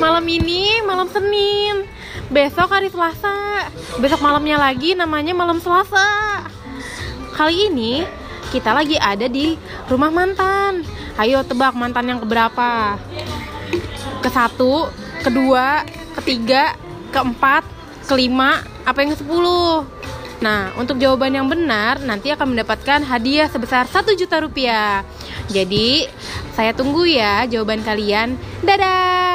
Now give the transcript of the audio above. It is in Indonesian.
malam ini malam Senin. Besok hari Selasa. Besok malamnya lagi namanya malam Selasa. Kali ini kita lagi ada di rumah mantan. Ayo tebak mantan yang keberapa? Ke satu, kedua, ketiga, keempat, kelima, apa yang ke sepuluh? Nah, untuk jawaban yang benar nanti akan mendapatkan hadiah sebesar 1 juta rupiah. Jadi, saya tunggu ya jawaban kalian. Dadah!